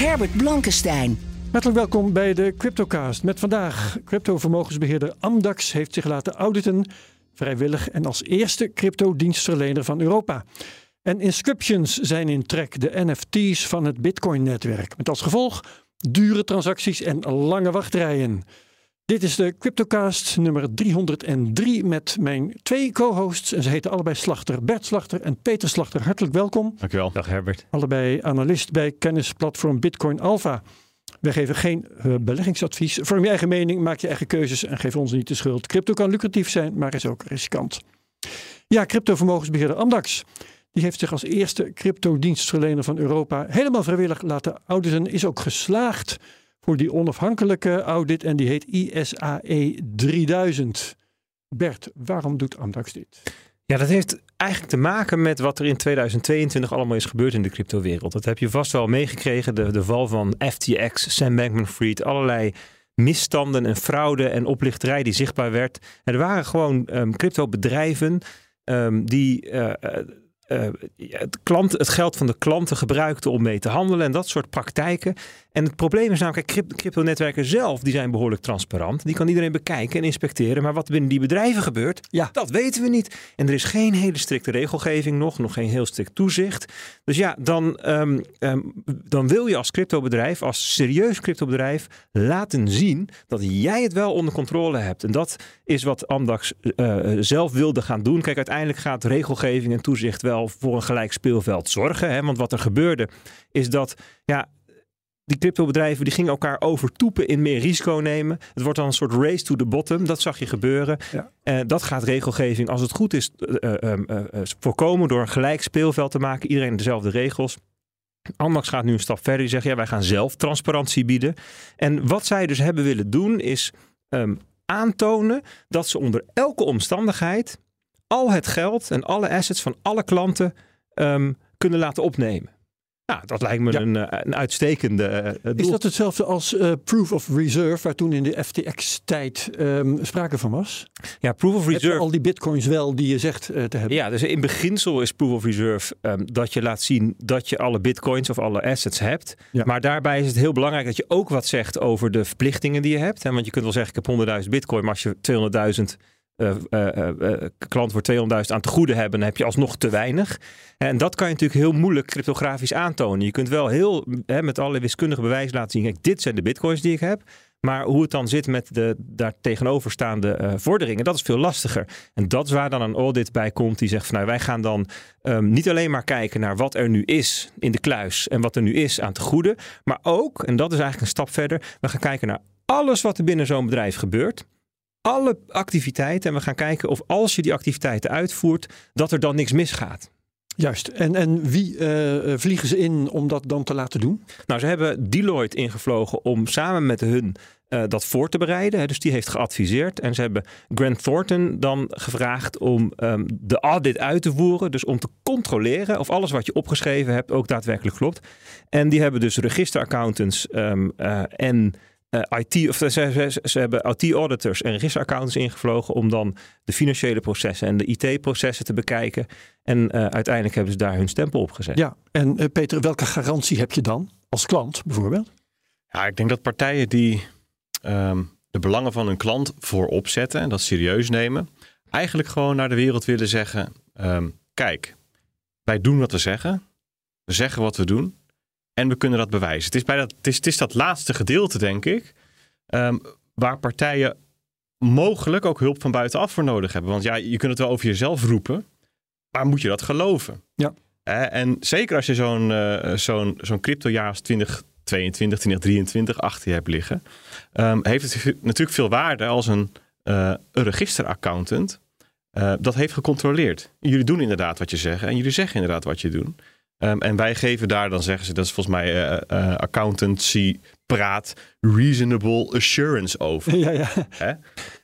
Herbert Blankenstein. Hartelijk welkom bij de Cryptocast. Met vandaag crypto-vermogensbeheerder Amdax heeft zich laten auditen, vrijwillig en als eerste crypto-dienstverlener van Europa. En inscriptions zijn in trek, de NFT's van het Bitcoin-netwerk. Met als gevolg dure transacties en lange wachtrijen. Dit is de Cryptocast nummer 303 met mijn twee co-hosts. En ze heten allebei Slachter, Bert Slachter en Peter Slachter. Hartelijk welkom. Dankjewel. Dag Herbert. Allebei analist bij kennisplatform Bitcoin Alpha. Wij geven geen uh, beleggingsadvies. Vorm je eigen mening, maak je eigen keuzes en geef ons niet de schuld. Crypto kan lucratief zijn, maar is ook riskant. Ja, cryptovermogensbeheerder Amdax. Die heeft zich als eerste crypto-dienstverlener van Europa helemaal vrijwillig laten auditen. Is ook geslaagd voor die onafhankelijke audit en die heet ISAE 3000. Bert, waarom doet Amdax dit? Ja, dat heeft eigenlijk te maken met wat er in 2022 allemaal is gebeurd in de cryptowereld. Dat heb je vast wel meegekregen. De, de val van FTX, Sam Bankman-Fried, allerlei misstanden en fraude en oplichterij die zichtbaar werd. Er waren gewoon um, cryptobedrijven um, die uh, uh, het, klant, het geld van de klanten gebruikten om mee te handelen en dat soort praktijken. En het probleem is namelijk, kijk, crypto-netwerken zelf, die zijn behoorlijk transparant. Die kan iedereen bekijken en inspecteren. Maar wat binnen die bedrijven gebeurt, ja. dat weten we niet. En er is geen hele strikte regelgeving nog, nog geen heel strikt toezicht. Dus ja, dan, um, um, dan wil je als cryptobedrijf, als serieus cryptobedrijf, laten zien dat jij het wel onder controle hebt. En dat is wat Amdax uh, zelf wilde gaan doen. Kijk, uiteindelijk gaat regelgeving en toezicht wel voor een gelijk speelveld zorgen. Hè? Want wat er gebeurde, is dat ja, die cryptobedrijven die gingen elkaar overtoepen in meer risico nemen. Het wordt dan een soort race to the bottom. Dat zag je gebeuren. Ja. Uh, dat gaat regelgeving, als het goed is, uh, uh, voorkomen door een gelijk speelveld te maken. Iedereen dezelfde regels. Amdax gaat nu een stap verder. Die zegt, ja, wij gaan zelf transparantie bieden. En wat zij dus hebben willen doen, is um, aantonen dat ze onder elke omstandigheid al het geld en alle assets van alle klanten um, kunnen laten opnemen. Nou, dat lijkt me ja. een, een, uitstekende uh, Is dat hetzelfde als uh, proof of reserve, waar toen in de FTX-tijd um, sprake van was? Ja, proof of reserve. al die bitcoins wel die je zegt uh, te hebben? Ja, dus in beginsel is proof of reserve um, dat je laat zien dat je alle bitcoins of alle assets hebt. Ja. Maar daarbij is het heel belangrijk dat je ook wat zegt over de verplichtingen die je hebt. Hè? Want je kunt wel zeggen, ik heb 100.000 bitcoin, maar als je 200.000 uh, klant voor 200.000 aan te goede hebben, dan heb je alsnog te weinig. En dat kan je natuurlijk heel moeilijk cryptografisch aantonen. Je kunt wel heel met alle wiskundige bewijs laten zien: dit zijn de bitcoins die ik heb. Maar hoe het dan zit met de daar tegenoverstaande uh, vorderingen, dat is veel lastiger. En dat is waar dan een audit bij komt die zegt van nou, wij gaan dan um, niet alleen maar kijken naar wat er nu is in de kluis en wat er nu is aan te goede, maar ook, en dat is eigenlijk een stap verder, we gaan kijken naar alles wat er binnen zo'n bedrijf gebeurt alle activiteiten en we gaan kijken of als je die activiteiten uitvoert, dat er dan niks misgaat. Juist. En, en wie uh, vliegen ze in om dat dan te laten doen? Nou, ze hebben Deloitte ingevlogen om samen met hun uh, dat voor te bereiden. Hè. Dus die heeft geadviseerd. En ze hebben Grant Thornton dan gevraagd om um, de audit uit te voeren. Dus om te controleren of alles wat je opgeschreven hebt ook daadwerkelijk klopt. En die hebben dus registeraccountants um, uh, en IT, of ze, ze, ze hebben IT-auditors en registeraccountants ingevlogen om dan de financiële processen en de IT-processen te bekijken. En uh, uiteindelijk hebben ze daar hun stempel op gezet. Ja, en uh, Peter, welke garantie heb je dan als klant bijvoorbeeld? Ja, ik denk dat partijen die um, de belangen van hun klant voorop zetten en dat serieus nemen, eigenlijk gewoon naar de wereld willen zeggen: um, kijk, wij doen wat we zeggen, we zeggen wat we doen. En we kunnen dat bewijzen. Het is, bij dat, het is, het is dat laatste gedeelte, denk ik, um, waar partijen mogelijk ook hulp van buitenaf voor nodig hebben. Want ja, je kunt het wel over jezelf roepen, maar moet je dat geloven? Ja. En zeker als je zo'n uh, zo'n zo'n cryptojaar als 2022, 2023 achter je hebt liggen, um, heeft het natuurlijk veel waarde als een, uh, een registeraccountant dat heeft gecontroleerd. Jullie doen inderdaad wat je zegt en jullie zeggen inderdaad wat je doet. Ehm, en wij geven daar, dan zeggen ze, dat is volgens mij eh, eh, accountancy praat, reasonable assurance over. Ja, ja. Hè?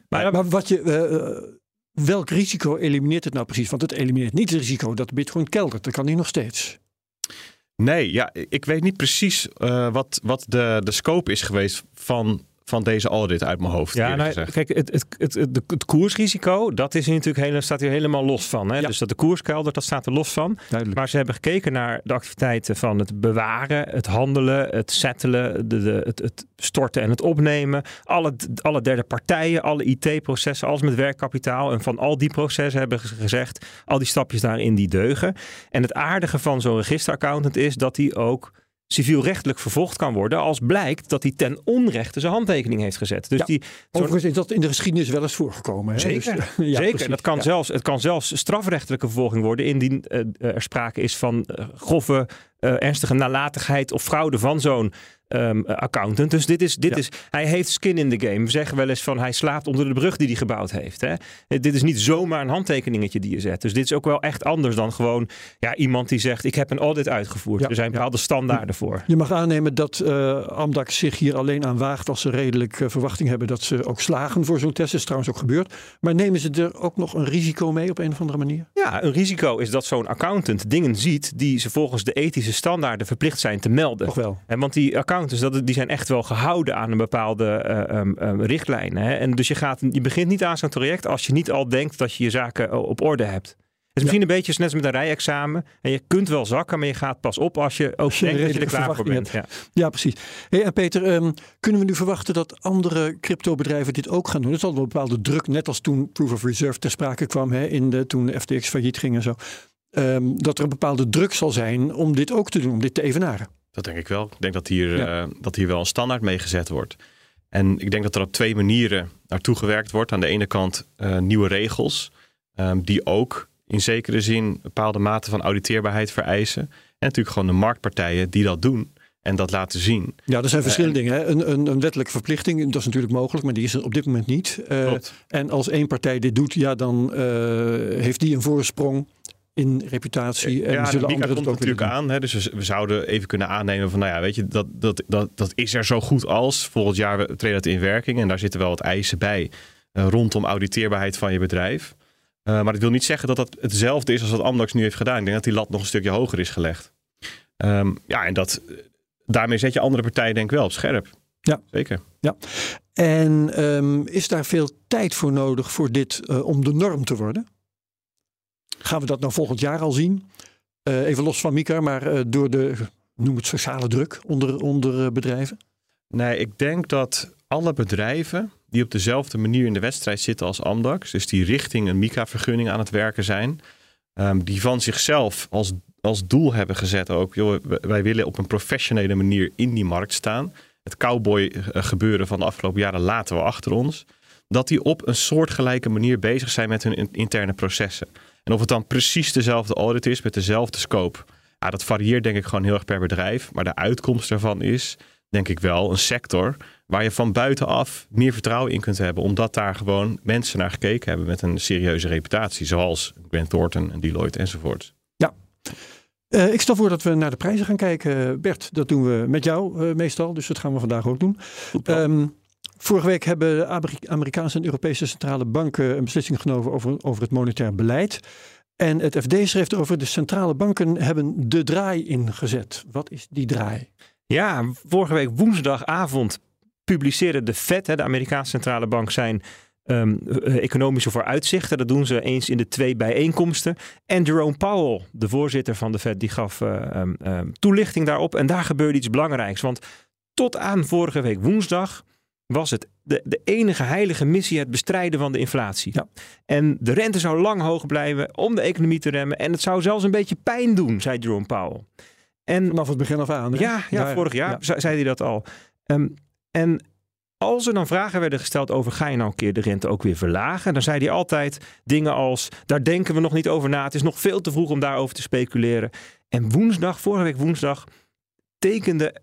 Maar, maar wat je, eh, welk risico elimineert het nou precies? Want het elimineert niet het risico dat bitcoin keldert. Dat kan hij nog steeds. Nee, ja, ik weet niet precies wat, wat de, de scope is geweest van, van deze audit uit mijn hoofd. Ja, nou, kijk, het, het, het, het, het koersrisico, dat is hier natuurlijk hele, staat hier helemaal los van. Hè? Ja. Dus dat de koers keldert, dat staat er los van. Duidelijk. Maar ze hebben gekeken naar de activiteiten van het bewaren, het handelen, het settelen, de, de, het, het storten en het opnemen. Alle, alle derde partijen, alle IT-processen, alles met werkkapitaal. En van al die processen hebben ze gezegd, al die stapjes daarin die deugen. En het aardige van zo'n registeraccountant is dat hij ook civielrechtelijk vervolgd kan worden als blijkt dat hij ten onrechte zijn handtekening heeft gezet. Dus Ja. die, Overigens is dat in de geschiedenis wel eens voorgekomen. Hè? Zeker, Dus, ja, Zeker, precies. dat kan Ja. zelfs, het kan zelfs strafrechtelijke vervolging worden indien eh, er sprake is van eh, grove, eh, ernstige nalatigheid of fraude van zo'n ehm, accountant. Dus dit is, dit Ja. is, hij heeft skin in the game. We zeggen wel eens van hij slaapt onder de brug die hij gebouwd heeft. Hè? Eh, Dit is niet zomaar een handtekeningetje die je zet. Dus dit is ook wel echt anders dan gewoon ja, iemand die zegt ik heb een audit uitgevoerd. Ja, er zijn bepaalde standaarden voor. Je mag aannemen dat Amdax zich hier alleen aan waagt als ze redelijk eh, verwachting hebben dat ze ook slagen voor zo'n test. Dat is trouwens ook gebeurd. Maar nemen ze er ook nog een risico mee op een of andere manier? Ja, een risico is dat zo'n accountant dingen ziet die ze volgens de ethische standaarden verplicht zijn te melden. Toch wel. En want die accountants, dat, die zijn echt wel gehouden aan een bepaalde eh, ehm, ehm, richtlijn. Hè? En dus je, gaat, je begint niet aan zo'n traject als je niet al denkt dat je je zaken eh, op orde hebt. Het is misschien een beetje net als met een rijexamen. En je kunt wel zakken, maar je gaat pas op als je ook je een denkt dat je er klaar voor bent. Ja. Ja, precies. Hey, en Peter, ehm, kunnen we nu verwachten dat andere cryptobedrijven dit ook gaan doen? Er zal wel een bepaalde druk, net als toen Proof of Reserve ter sprake kwam, hè, in de, toen FTX failliet ging en zo. Dat er een bepaalde druk zal zijn om dit ook te doen, om dit te evenaren. Dat denk ik wel. Ik denk dat hier, Ja. eh, dat hier wel een standaard mee gezet wordt. En ik denk dat er op twee manieren naartoe gewerkt wordt. Aan de ene kant eh, nieuwe regels, ehm, die ook in zekere zin een bepaalde mate van auditeerbaarheid vereisen. En natuurlijk gewoon de marktpartijen die dat doen en dat laten zien. Ja, er zijn verschillende en- dingen. Hè. Een, een, een wettelijke verplichting, dat is natuurlijk mogelijk, maar die is er op dit moment niet. Eh, en als één partij dit doet, ja, dan eh, heeft die een voorsprong in reputatie. En ja, zullen anderen komt het ook natuurlijk aan. Hè, dus we, zouden even kunnen aannemen van, nou ja, weet je, dat, dat, dat, dat is er zo goed als. Volgend jaar treden dat in werking. En daar zitten wel wat eisen bij eh, rondom auditeerbaarheid van je bedrijf. Eh, maar dat wil niet zeggen dat dat hetzelfde is als wat Amdax nu heeft gedaan. Ik denk dat die lat nog een stukje hoger is gelegd. Ehm, ja, en dat, daarmee zet je andere partijen denk ik wel op scherp. Ja. Zeker. En ehm, is daar veel tijd voor nodig voor dit eh, om de norm te worden? Gaan we dat nou volgend jaar al zien? Eh, even los van Mika, maar eh, door de, noem het sociale druk onder, onder eh, bedrijven? Nee, ik denk dat alle bedrijven die op dezelfde manier in de wedstrijd zitten als Amdax, dus die richting een MICA-vergunning aan het werken zijn, ehm, die van zichzelf als, als doel hebben gezet ook, joh, wij- willen op een professionele manier in die markt staan. Het cowboy gebeuren van de afgelopen jaren laten we achter ons. Dat die op een soortgelijke manier bezig zijn met hun in- interne processen. En of het dan precies dezelfde audit is met dezelfde scope. Ja, dat varieert denk ik gewoon heel erg per bedrijf. Maar de uitkomst daarvan is denk ik wel een sector waar je van buitenaf meer vertrouwen in kunt hebben. Omdat daar gewoon mensen naar gekeken hebben met een serieuze reputatie. Zoals Grant Thornton en Deloitte enzovoort. Eh, ik stel voor dat we naar de prijzen gaan kijken. Bert, dat doen we met jou eh, meestal, dus dat gaan we vandaag ook doen. Ehm, vorige week hebben Amerikaanse en Europese centrale banken een beslissing genomen over, over het monetair beleid. En het FD schreef erover, de centrale banken hebben de draai ingezet. Wat is die draai? Ja, vorige week woensdagavond publiceerde de Fed, de Amerikaanse centrale bank, zijn ehm, eh, economische vooruitzichten. Dat doen ze eens in de twee bijeenkomsten. En Jerome Powell, de voorzitter van de Fed, die gaf eh, ehm, ehm, toelichting daarop. En daar gebeurde iets belangrijks. Want tot aan vorige week woensdag was het de, de enige heilige missie het bestrijden van de inflatie. Ja. En de rente zou lang hoog blijven om de economie te remmen. En het zou zelfs een beetje pijn doen, zei Jerome Powell. En Vanaf het begin af aan. hè? ja, ja vorig jaar ja. ze- zei hij dat al. Ehm, en als er dan vragen werden gesteld over ga je nou een keer de rente ook weer verlagen, dan zei hij altijd dingen als daar denken we nog niet over na. Het is nog veel te vroeg om daarover te speculeren. En woensdag, vorige week woensdag, tekende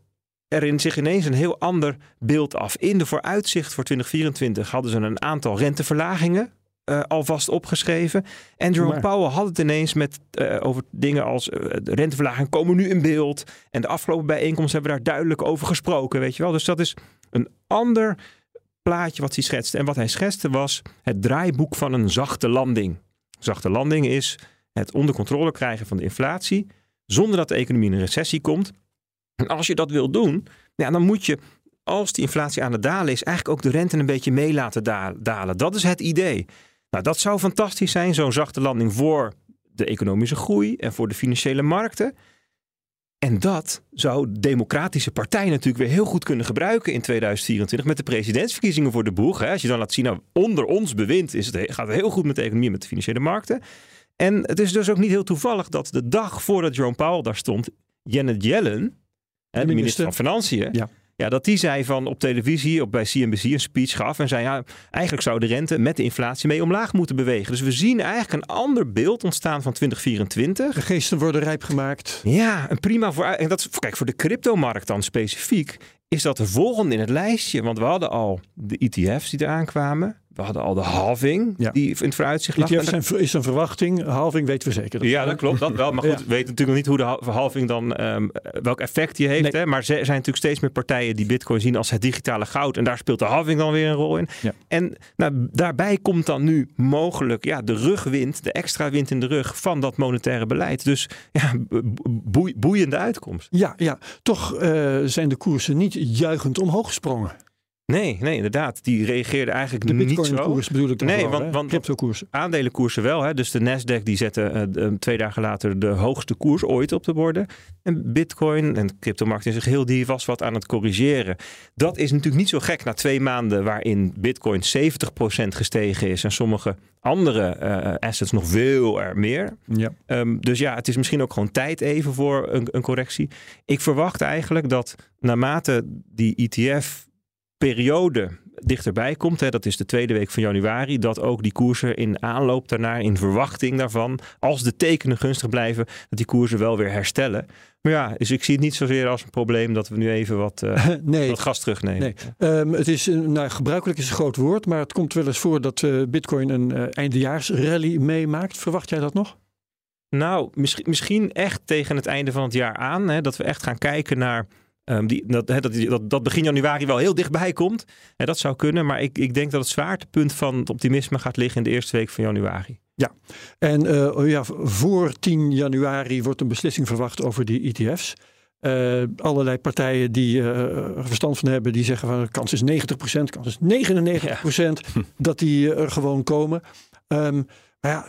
er in zich ineens een heel ander beeld af. In de vooruitzicht voor 2024 hadden ze een aantal renteverlagingen eh, alvast opgeschreven. En Jerome Maar- Powell had het ineens met, eh, over dingen als eh, de renteverlaging komen nu in beeld. En de afgelopen bijeenkomst hebben we daar duidelijk over gesproken, weet je wel. Dus dat is een ander plaatje wat hij schetste. En wat hij schetste was het draaiboek van een zachte landing. Zachte landing is het onder controle krijgen van de inflatie zonder dat de economie in een recessie komt. En als je dat wil doen, ja, dan moet je, als die inflatie aan het dalen is, eigenlijk ook de rente een beetje mee laten da- dalen. Dat is het idee. Nou, dat zou fantastisch zijn, zo'n zachte landing voor de economische groei en voor de financiële markten. En dat zou de Democratische Partij natuurlijk weer heel goed kunnen gebruiken in 2024 met de presidentsverkiezingen voor de boeg. Als je dan laat zien, nou, onder ons bewind is het, gaat het heel goed met de economie en met de financiële markten. En het is dus ook niet heel toevallig dat de dag voordat Jerome Powell daar stond, Janet Yellen, hè, de minister minister. van Financiën, Ja. ja, dat die zei van op televisie, op bij CNBC een speech gaf en zei ja, eigenlijk zou de rente met de inflatie mee omlaag moeten bewegen. Dus we zien eigenlijk een ander beeld ontstaan van 2024. De geesten worden rijp gemaakt. Ja, een prima voor. En dat kijk, voor de cryptomarkt dan specifiek is dat de volgende in het lijstje. Want we hadden al de ETF's die eraan kwamen. We hadden al de halving Ja. die in het vooruitzicht lag. Is een verwachting. Halving weten we zeker. ja, dat klopt, dat wel. Maar goed, Ja. we weten natuurlijk nog niet hoe de hal- verhalving dan, ehm, welk effect die heeft. Nee. Hè? Maar er zijn natuurlijk steeds meer partijen die bitcoin zien als het digitale goud. En daar speelt de halving dan weer een rol in. Ja. En nou, daarbij komt dan nu mogelijk ja, de rugwind, de extra wind in de rug van dat monetaire beleid. Dus ja, boei- boeiende uitkomst. Ja, ja. toch eh, zijn de koersen niet juichend omhoog gesprongen. Nee, nee, inderdaad. Die reageerde eigenlijk De niet zo. bitcoin-koers bedoel ik dan Nee, vooral, want- want- Crypto-koersen. Aandelenkoersen wel. Hè? Dus de Nasdaq die zette eh, de- twee dagen later de hoogste koers ooit op de borden. En bitcoin en de cryptomarkt in zich heel die was wat aan het corrigeren. Dat is natuurlijk niet zo gek na twee maanden waarin bitcoin 70% gestegen is. En sommige andere eh, assets nog veel er meer. Ja. Ehm, dus ja, het is misschien ook gewoon tijd even voor een, een correctie. Ik verwacht eigenlijk dat naarmate die ETF-periode dichterbij komt, hè, dat is de tweede week van januari, dat ook die koersen in aanloop daarnaar, in verwachting daarvan, als de tekenen gunstig blijven, dat die koersen wel weer herstellen. Maar ja, dus ik zie het niet zozeer als een probleem dat we nu even wat, eh, nee, wat gas terugnemen. Nee. Ehm, het is, nou, gebruikelijk is een groot woord, maar het komt wel eens voor dat eh, Bitcoin een eh, eindejaarsrally meemaakt. Verwacht jij dat nog? Nou, misschien, misschien echt tegen het einde van het jaar aan. Hè, dat we echt gaan kijken naar. Ehm, die, dat, dat, dat, dat begin januari wel heel dichtbij komt. Hè, dat zou kunnen. Maar ik, ik denk dat het zwaartepunt van het optimisme gaat liggen in de eerste week van januari. En eh, oh ja, voor 10 januari wordt een beslissing verwacht over die ETF's. Eh, allerlei partijen die eh, er verstand van hebben, die zeggen van de kans is 90%, kans is 99% dat die er gewoon komen. Ehm, maar ja,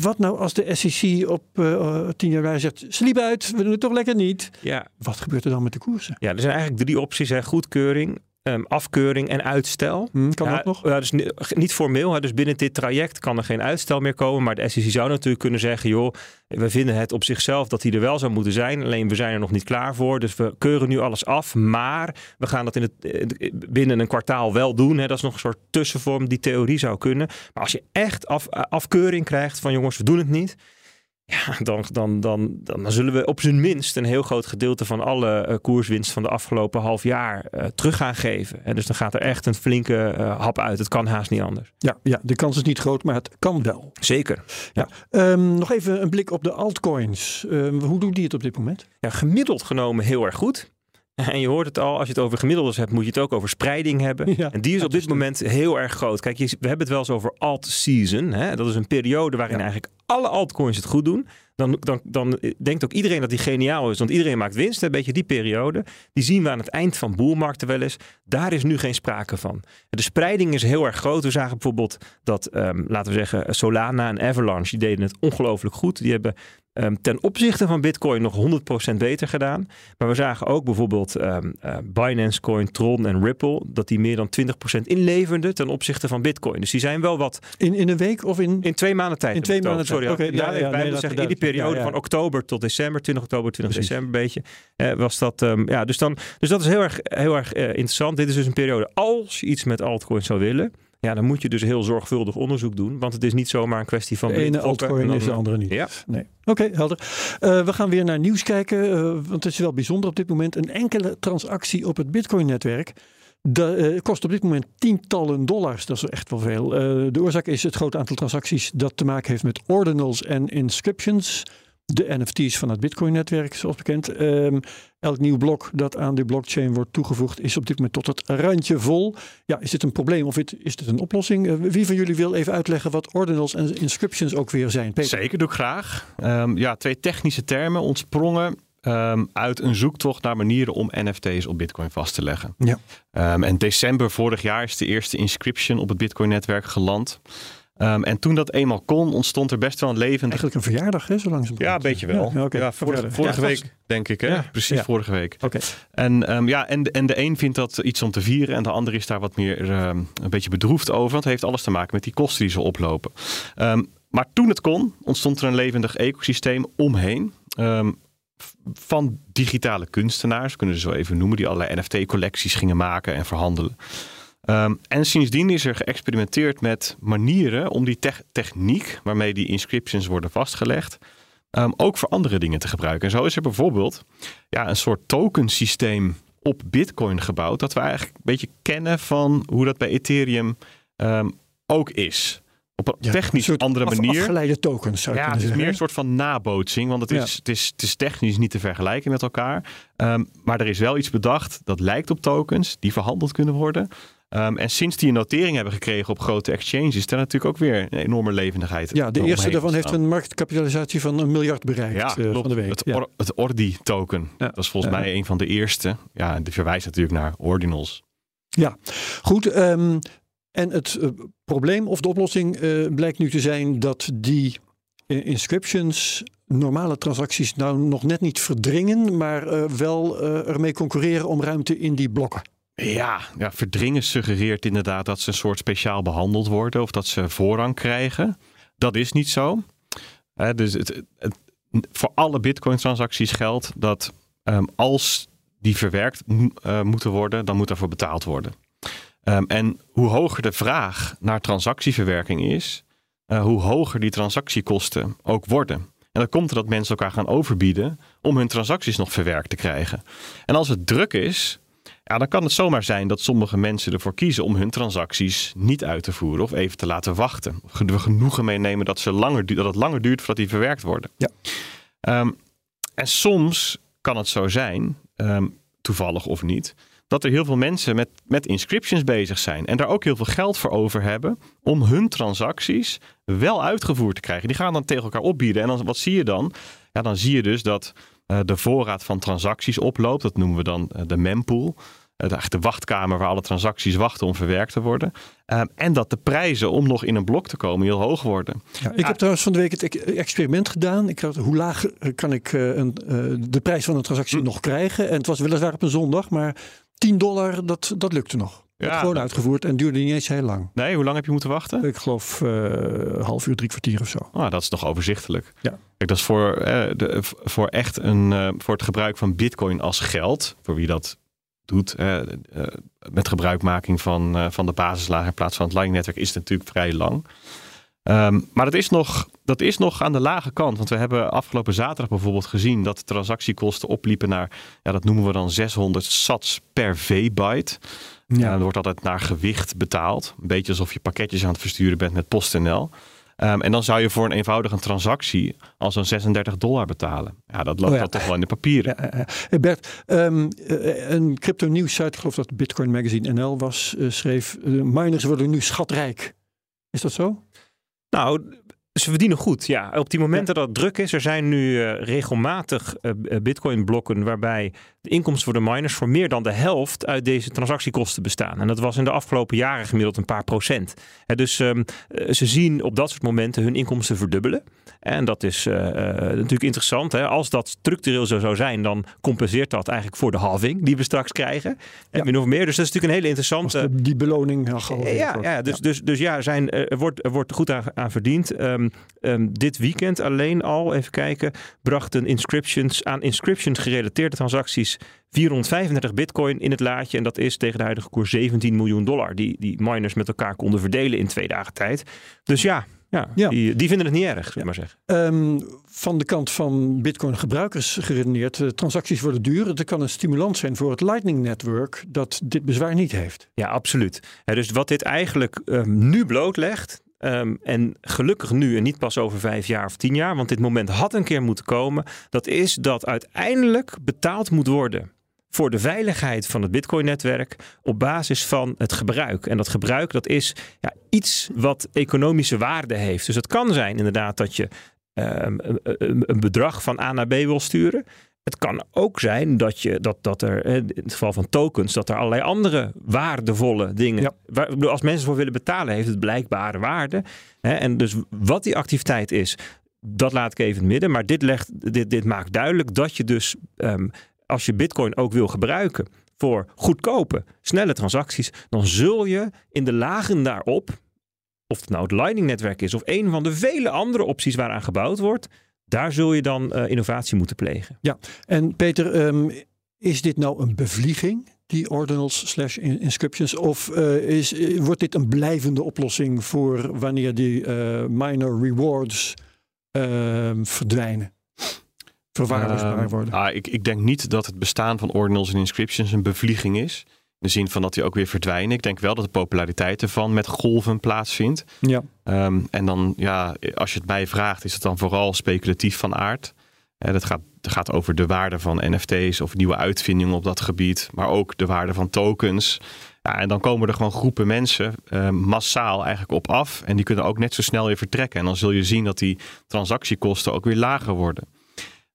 wat nou als de SEC op eh, 10 januari zegt, sliep uit, we doen het toch lekker niet. Ja, Wat gebeurt er dan met de koersen? ja, er zijn eigenlijk drie opties: hè. goedkeuring, ehm, afkeuring en uitstel. Hm, kan ja, dat nog? Ja, dus ni- niet formeel. Hè. Dus binnen dit traject kan er geen uitstel meer komen. Maar de SEC zou natuurlijk kunnen zeggen: joh, we vinden het op zichzelf dat die er wel zou moeten zijn. Alleen we zijn er nog niet klaar voor. Dus we keuren nu alles af. Maar we gaan dat in het, eh, binnen een kwartaal wel doen. Hè. Dat is nog een soort tussenvorm. Die theorie zou kunnen. Maar als je echt af, eh, afkeuring krijgt van jongens, we doen het niet. Ja, dan, dan, dan, dan zullen we op zijn minst een heel groot gedeelte van alle eh, koerswinst van de afgelopen half jaar eh, terug gaan geven. En dus dan gaat er echt een flinke eh, hap uit. Het kan haast niet anders. Ja, ja, de kans is niet groot, maar het kan wel. Zeker. Ehm, nog even een blik op de altcoins. Ehm, hoe doen die het op dit moment? Ja, gemiddeld genomen heel erg goed. En je hoort het al, als je het over gemiddeldes hebt, moet je het ook over spreiding hebben. Ja, en die is op dit moment heel erg groot. Kijk, we hebben het wel eens over alt-season. hè. Dat is een periode waarin Ja. eigenlijk alle altcoins het goed doen. Dan, dan, dan denkt ook iedereen dat die geniaal is, want iedereen maakt winst. Een beetje die periode. Die zien we aan het eind van boelmarkten wel eens. Daar is nu geen sprake van. De spreiding is heel erg groot. We zagen bijvoorbeeld dat, ehm, laten we zeggen, Solana en Avalanche, die deden het ongelooflijk goed. Die hebben ehm, ten opzichte van Bitcoin nog 100% beter gedaan. Maar we zagen ook bijvoorbeeld ehm, eh, Binance Coin, Tron en Ripple, dat die meer dan 20% inleverden ten opzichte van Bitcoin. Dus die zijn wel wat In, in een week of in... in twee maanden tijd. In twee maanden tijd. Sorry, ja, ja, ja, ja, nee, wij dat zeggen in die periode Ja, van oktober tot december, 20 oktober, 20 Precies. december, een beetje, eh, was dat, ehm, ja, dus, dan, dus dat is heel erg, heel erg eh, interessant. Dit is dus een periode, als je iets met altcoins zou willen, ja, dan moet je dus heel zorgvuldig onderzoek doen, want het is niet zomaar een kwestie van De ene altcoin dan- is de andere niet. Ja. Nee. Oké, helder. Eh, we gaan weer naar nieuws kijken, eh, want het is wel bijzonder op dit moment. Een enkele transactie op het Bitcoin-netwerk eh, kost op dit moment tientallen dollars. Dat is echt wel veel. De oorzaak is het grote aantal transacties dat te maken heeft met ordinals en inscriptions. De NFT's van het Bitcoin-netwerk, zoals bekend. Ehm, elk nieuw blok dat aan de blockchain wordt toegevoegd, is op dit moment tot het randje vol. Ja, is dit een probleem of is dit een oplossing? Eh, wie van jullie wil even uitleggen wat ordinals en inscriptions ook weer zijn? Peter? Zeker, doe ik graag. Ehm, ja, twee technische termen ontsprongen ehm, uit een zoektocht naar manieren om NFT's op Bitcoin vast te leggen. Ja. En december vorig jaar is de eerste inscription op het Bitcoin-netwerk geland. Ehm, en toen dat eenmaal kon, ontstond er best wel een levendig... Eigenlijk een verjaardag, hè, zo langzamerhand. Ja, een beetje wel. Ja, vorige, Verjaardag. vorige Ja, week, denk ik. Hè? Ja. Precies, vorige week. Oké. En, ehm, ja, en, en de een vindt dat iets om te vieren en de ander is daar wat meer ehm, een beetje bedroefd over. Want het heeft alles te maken met die kosten die ze oplopen. Maar toen het kon, ontstond er een levendig ecosysteem omheen. van digitale kunstenaars, kunnen ze zo even noemen, die allerlei NFT-collecties gingen maken en verhandelen. Ehm, en sindsdien is er geëxperimenteerd met manieren om die tech- techniek waarmee die inscriptions worden vastgelegd, ehm, ook voor andere dingen te gebruiken. En zo is er bijvoorbeeld ja, een soort tokensysteem op Bitcoin gebouwd, dat we eigenlijk een beetje kennen van hoe dat bij Ethereum ehm, ook is. Op een Ja, technisch een andere af- manier. Afgeleide tokens zou Ja, het is zeggen. meer een soort van nabootsing, want het Ja. is, het, is, het is technisch niet te vergelijken met elkaar. Maar er is wel iets bedacht dat lijkt op tokens die verhandeld kunnen worden. Ehm, en sinds die een notering hebben gekregen op grote exchanges, is natuurlijk ook weer een enorme levendigheid. Ja, de eerste daarvan heeft een marktkapitalisatie van een miljard bereikt Ja, eh, van de week. Het, Ja. or- het Ordi-token. Ja. Dat is volgens Ja. mij een van de eerste. Ja, die verwijst natuurlijk naar ordinals. Goed, ehm, en het eh, probleem of de oplossing eh, blijkt nu te zijn dat die inscriptions normale transacties nou nog net niet verdringen, maar wel ermee concurreren om ruimte in die blokken. Ja, ja, verdringen suggereert inderdaad dat ze een soort speciaal behandeld worden of dat ze voorrang krijgen. Dat is niet zo. Dus het, voor alle Bitcoin-transacties geldt dat ehm, als die verwerkt eh, moeten worden, dan moet daarvoor betaald worden. Ehm, en hoe hoger de vraag naar transactieverwerking is, eh, hoe hoger die transactiekosten ook worden. En dan komt er dat mensen elkaar gaan overbieden om hun transacties nog verwerkt te krijgen. En als het druk is, ja, dan kan het zomaar zijn dat sommige mensen ervoor kiezen om hun transacties niet uit te voeren of even te laten wachten. Er genoegen meenemen dat, ze langer, dat het langer duurt voordat die verwerkt worden. Ja. Ehm, en soms kan het zo zijn, ehm, toevallig of niet, dat er heel veel mensen met, met inscriptions bezig zijn en daar ook heel veel geld voor over hebben om hun transacties wel uitgevoerd te krijgen. Die gaan dan tegen elkaar opbieden. En dan, wat zie je dan? Ja, dan zie je dus dat eh, de voorraad van transacties oploopt. Dat noemen we dan eh, de mempool. De, wachtkamer waar alle transacties wachten om verwerkt te worden. Ehm, en dat de prijzen om nog in een blok te komen heel hoog worden. Ja, ik heb trouwens van de week het experiment gedaan. Ik had, hoe laag eh, kan ik eh, een, eh, de prijs van een transactie Hm. nog krijgen? En het was weliswaar op een zondag, maar 10 dollar, dat, dat lukte nog. Ja, gewoon uitgevoerd en duurde niet eens heel lang. Nee, hoe lang heb je moeten wachten? Ik geloof eh half uur, drie kwartier of zo. Ah, dat is nog overzichtelijk. Ja. Kijk, dat is voor, eh, de, voor echt een, voor het gebruik van Bitcoin als geld, voor wie dat doet, eh, eh, met gebruikmaking van, eh, van de basislaag in plaats van het Lightning-netwerk, is het natuurlijk vrij lang. Ehm, maar dat is, nog, dat is nog aan de lage kant. Want we hebben afgelopen zaterdag bijvoorbeeld gezien dat de transactiekosten opliepen naar, ja, dat noemen we dan 600 sats per V-byte. Ja. er wordt altijd naar gewicht betaald. Een beetje alsof je pakketjes aan het versturen bent met PostNL. Ehm, en dan zou je voor een eenvoudige transactie al zo'n 36 dollar betalen. Ja, dat loopt Oh ja. dan toch wel in de papieren. Ja, Bert, ehm, eh, een crypto nieuws site, ik geloof dat Bitcoin Magazine NL was, eh, schreef: miners worden nu schatrijk. Is dat zo? Nou, ze verdienen goed. Ja, op die momenten dat het druk is, er zijn nu eh, regelmatig eh, Bitcoin-blokken waarbij de inkomsten voor de miners voor meer dan de helft uit deze transactiekosten bestaan. En dat was in de afgelopen jaren gemiddeld een paar procent. Hè, dus ehm, eh, ze zien op dat soort momenten hun inkomsten verdubbelen. En dat is eh, eh, natuurlijk interessant. Hè? Als dat structureel zo zou zijn, dan compenseert dat eigenlijk voor de halving die we straks krijgen. En Ja. min of meer. Dus dat is natuurlijk een hele interessante. de- die beloning al gehalveerd Ja, wordt. ja, dus, Dus, dus ja, er, zijn, er, wordt, er wordt goed aan, aan verdiend. Ehm, ehm, dit weekend alleen al, even kijken, brachten inscriptions aan inscriptions gerelateerde transacties 435 bitcoin in het laadje. En dat is tegen de huidige koers 17 miljoen dollar. Die, die miners met elkaar konden verdelen in twee dagen tijd. Dus ja, Ja, Ja. Die, die vinden het niet erg, zullen we maar zeggen. Ehm, van de kant van Bitcoin gebruikers geredeneerd, eh, transacties worden duur. Het kan een stimulans zijn voor het Lightning Network dat dit bezwaar niet heeft. Ja, absoluut. Dus wat dit eigenlijk ehm, nu blootlegt, ehm, en gelukkig nu en niet pas over vijf jaar of tien jaar, want dit moment had een keer moeten komen, dat is dat uiteindelijk betaald moet worden voor de veiligheid van het Bitcoin-netwerk op basis van het gebruik. En dat gebruik dat is ja, iets wat economische waarde heeft. Dus het kan zijn inderdaad dat je ehm, een- bedrag van A naar B wil sturen. Het kan ook zijn dat, je, dat, dat er, eh, in het geval van tokens, dat er allerlei andere waardevolle dingen. Ja. Waar, als mensen voor willen betalen, heeft het blijkbare waarde. Hè? En dus wat die activiteit is, dat laat ik even in het midden. Maar dit, legt, dit, dit maakt duidelijk dat je dus, ehm, als je Bitcoin ook wil gebruiken voor goedkope, snelle transacties, dan zul je in de lagen daarop, of het nou het Lightning-netwerk is of een van de vele andere opties waaraan gebouwd wordt, daar zul je dan eh, innovatie moeten plegen. En Peter, ehm, is dit nou een bevlieging, die ordinals slash in- inscriptions? Of eh, is, eh, wordt dit een blijvende oplossing voor wanneer die eh, minor rewards ehm, verdwijnen? Verwaarloosbaar Ehm, worden. ah, ik, ik denk niet dat het bestaan van ordinals en inscriptions een bevlieging is. De zin van dat die ook weer verdwijnen. Ik denk wel dat de populariteit ervan met golven plaatsvindt. Ja. Ehm, en dan, ja, als je het mij vraagt, is het dan vooral speculatief van aard. Eh, dat gaat, dat gaat over de waarde van NFT's of nieuwe uitvindingen op dat gebied. Maar ook de waarde van tokens. Ja, en dan komen er gewoon groepen mensen eh, massaal eigenlijk op af. En die kunnen ook net zo snel weer vertrekken. En dan zul je zien dat die transactiekosten ook weer lager worden.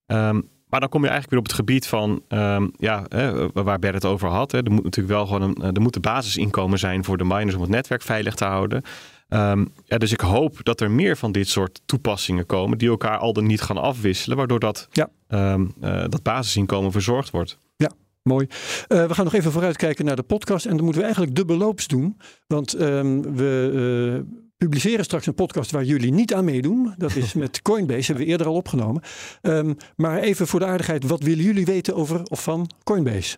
Ehm, maar dan kom je eigenlijk weer op het gebied van, ehm, ja, hè, waar Bert het over had. Hè. Er moet natuurlijk wel gewoon een, er moet een basisinkomen zijn voor de miners om het netwerk veilig te houden. Ehm, ja, dus ik hoop dat er meer van dit soort toepassingen komen die elkaar al dan niet gaan afwisselen, waardoor dat, Ja. ehm, eh, dat basisinkomen verzorgd wordt. Mooi. Eh, we gaan nog even vooruitkijken naar de podcast. En dan moeten we eigenlijk dubbelloops doen. Want we eh, publiceren straks een podcast waar jullie niet aan meedoen. Dat is met Coinbase, hebben we eerder al opgenomen. Ehm, maar even voor de aardigheid, wat willen jullie weten over of van Coinbase?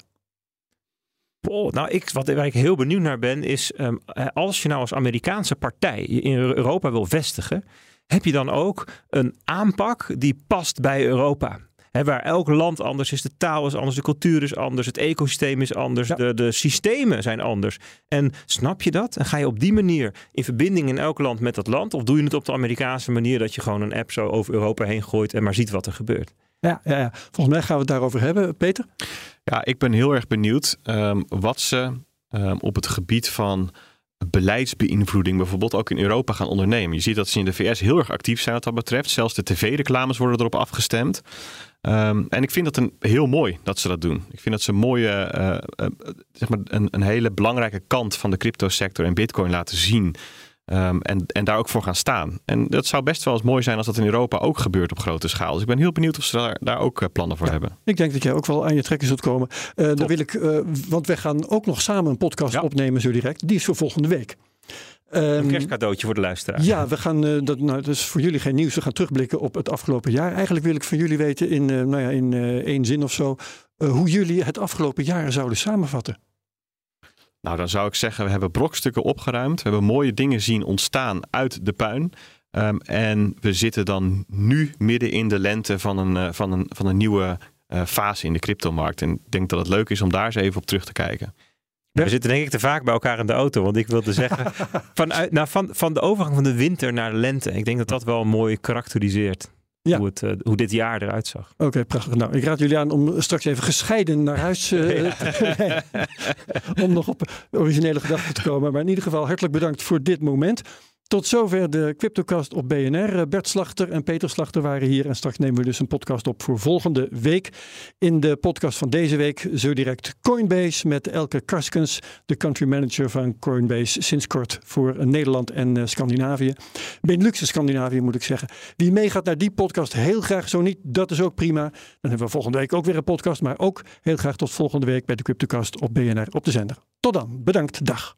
Oh, nou, ik, wat, waar ik heel benieuwd naar ben, is ehm, eh, als je nou als Amerikaanse partij in Europa wil vestigen, heb je dan ook een aanpak die past bij Europa? Hè, waar elk land anders is, de taal is anders, de cultuur is anders, het ecosysteem is anders, Ja. de, de systemen zijn anders. En snap je dat? En ga je op die manier in verbinding in elk land met dat land? Of doe je het op de Amerikaanse manier dat je gewoon een app zo over Europa heen gooit en maar ziet wat er gebeurt? Ja, ja, ja. volgens mij gaan we het daarover hebben. Peter? Ja, ik ben heel erg benieuwd ehm, wat ze ehm, op het gebied van beleidsbeïnvloeding bijvoorbeeld ook in Europa gaan ondernemen. Je ziet dat ze in de VS heel erg actief zijn wat dat betreft. Zelfs de tv-reclames worden erop afgestemd. Ehm, en ik vind dat een, heel mooi dat ze dat doen. Ik vind dat ze een mooie, eh, eh, zeg maar een, een hele belangrijke kant van de cryptosector en bitcoin laten zien. Ehm, en, en daar ook voor gaan staan. En dat zou best wel eens mooi zijn als dat in Europa ook gebeurt op grote schaal. Dus ik ben heel benieuwd of ze daar, daar ook eh, plannen voor hebben. Ik denk dat jij ook wel aan je trekken zult komen. Dan wil ik, want wij gaan ook nog samen een podcast Ja. opnemen zo direct. Die is voor volgende week. Een Ehm, kerstcadeautje voor de luisteraar. Ja, we gaan, eh, dat, nou, dat is voor jullie geen nieuws. We gaan terugblikken op het afgelopen jaar. Eigenlijk wil ik van jullie weten in, eh, nou ja, in eh, één zin of zo, eh, hoe jullie het afgelopen jaar zouden samenvatten. Nou, dan zou ik zeggen, we hebben brokstukken opgeruimd. We hebben mooie dingen zien ontstaan uit de puin. Ehm, en we zitten dan nu midden in de lente van een, eh, van een, van een nieuwe eh, fase in de cryptomarkt. En ik denk dat het leuk is om daar eens even op terug te kijken. We zitten denk ik te vaak bij elkaar in de auto. Want ik wilde zeggen, vanuit, nou, van, van de overgang van de winter naar de lente. Ik denk dat dat wel mooi karakteriseert Ja. hoe, het, eh, hoe dit jaar eruit zag. Oké, prachtig. Nou, ik raad jullie aan om straks even gescheiden naar huis te rijden. Om nog op originele gedachten te komen. Maar in ieder geval hartelijk bedankt voor dit moment. Tot zover de Cryptocast op BNR. Eh, Bert Slachter en Peter Slachter waren hier. En straks nemen we dus een podcast op voor volgende week. In de podcast van deze week zo direct Coinbase met Elke Karskens, de country manager van Coinbase sinds kort voor Nederland en eh, Scandinavië. Benelux en Scandinavië moet ik zeggen. Wie meegaat naar die podcast, heel graag. Zo niet, dat is ook prima. Dan hebben we volgende week ook weer een podcast. Maar ook heel graag tot volgende week bij de Cryptocast op BNR op de zender. Tot dan. Bedankt. Dag.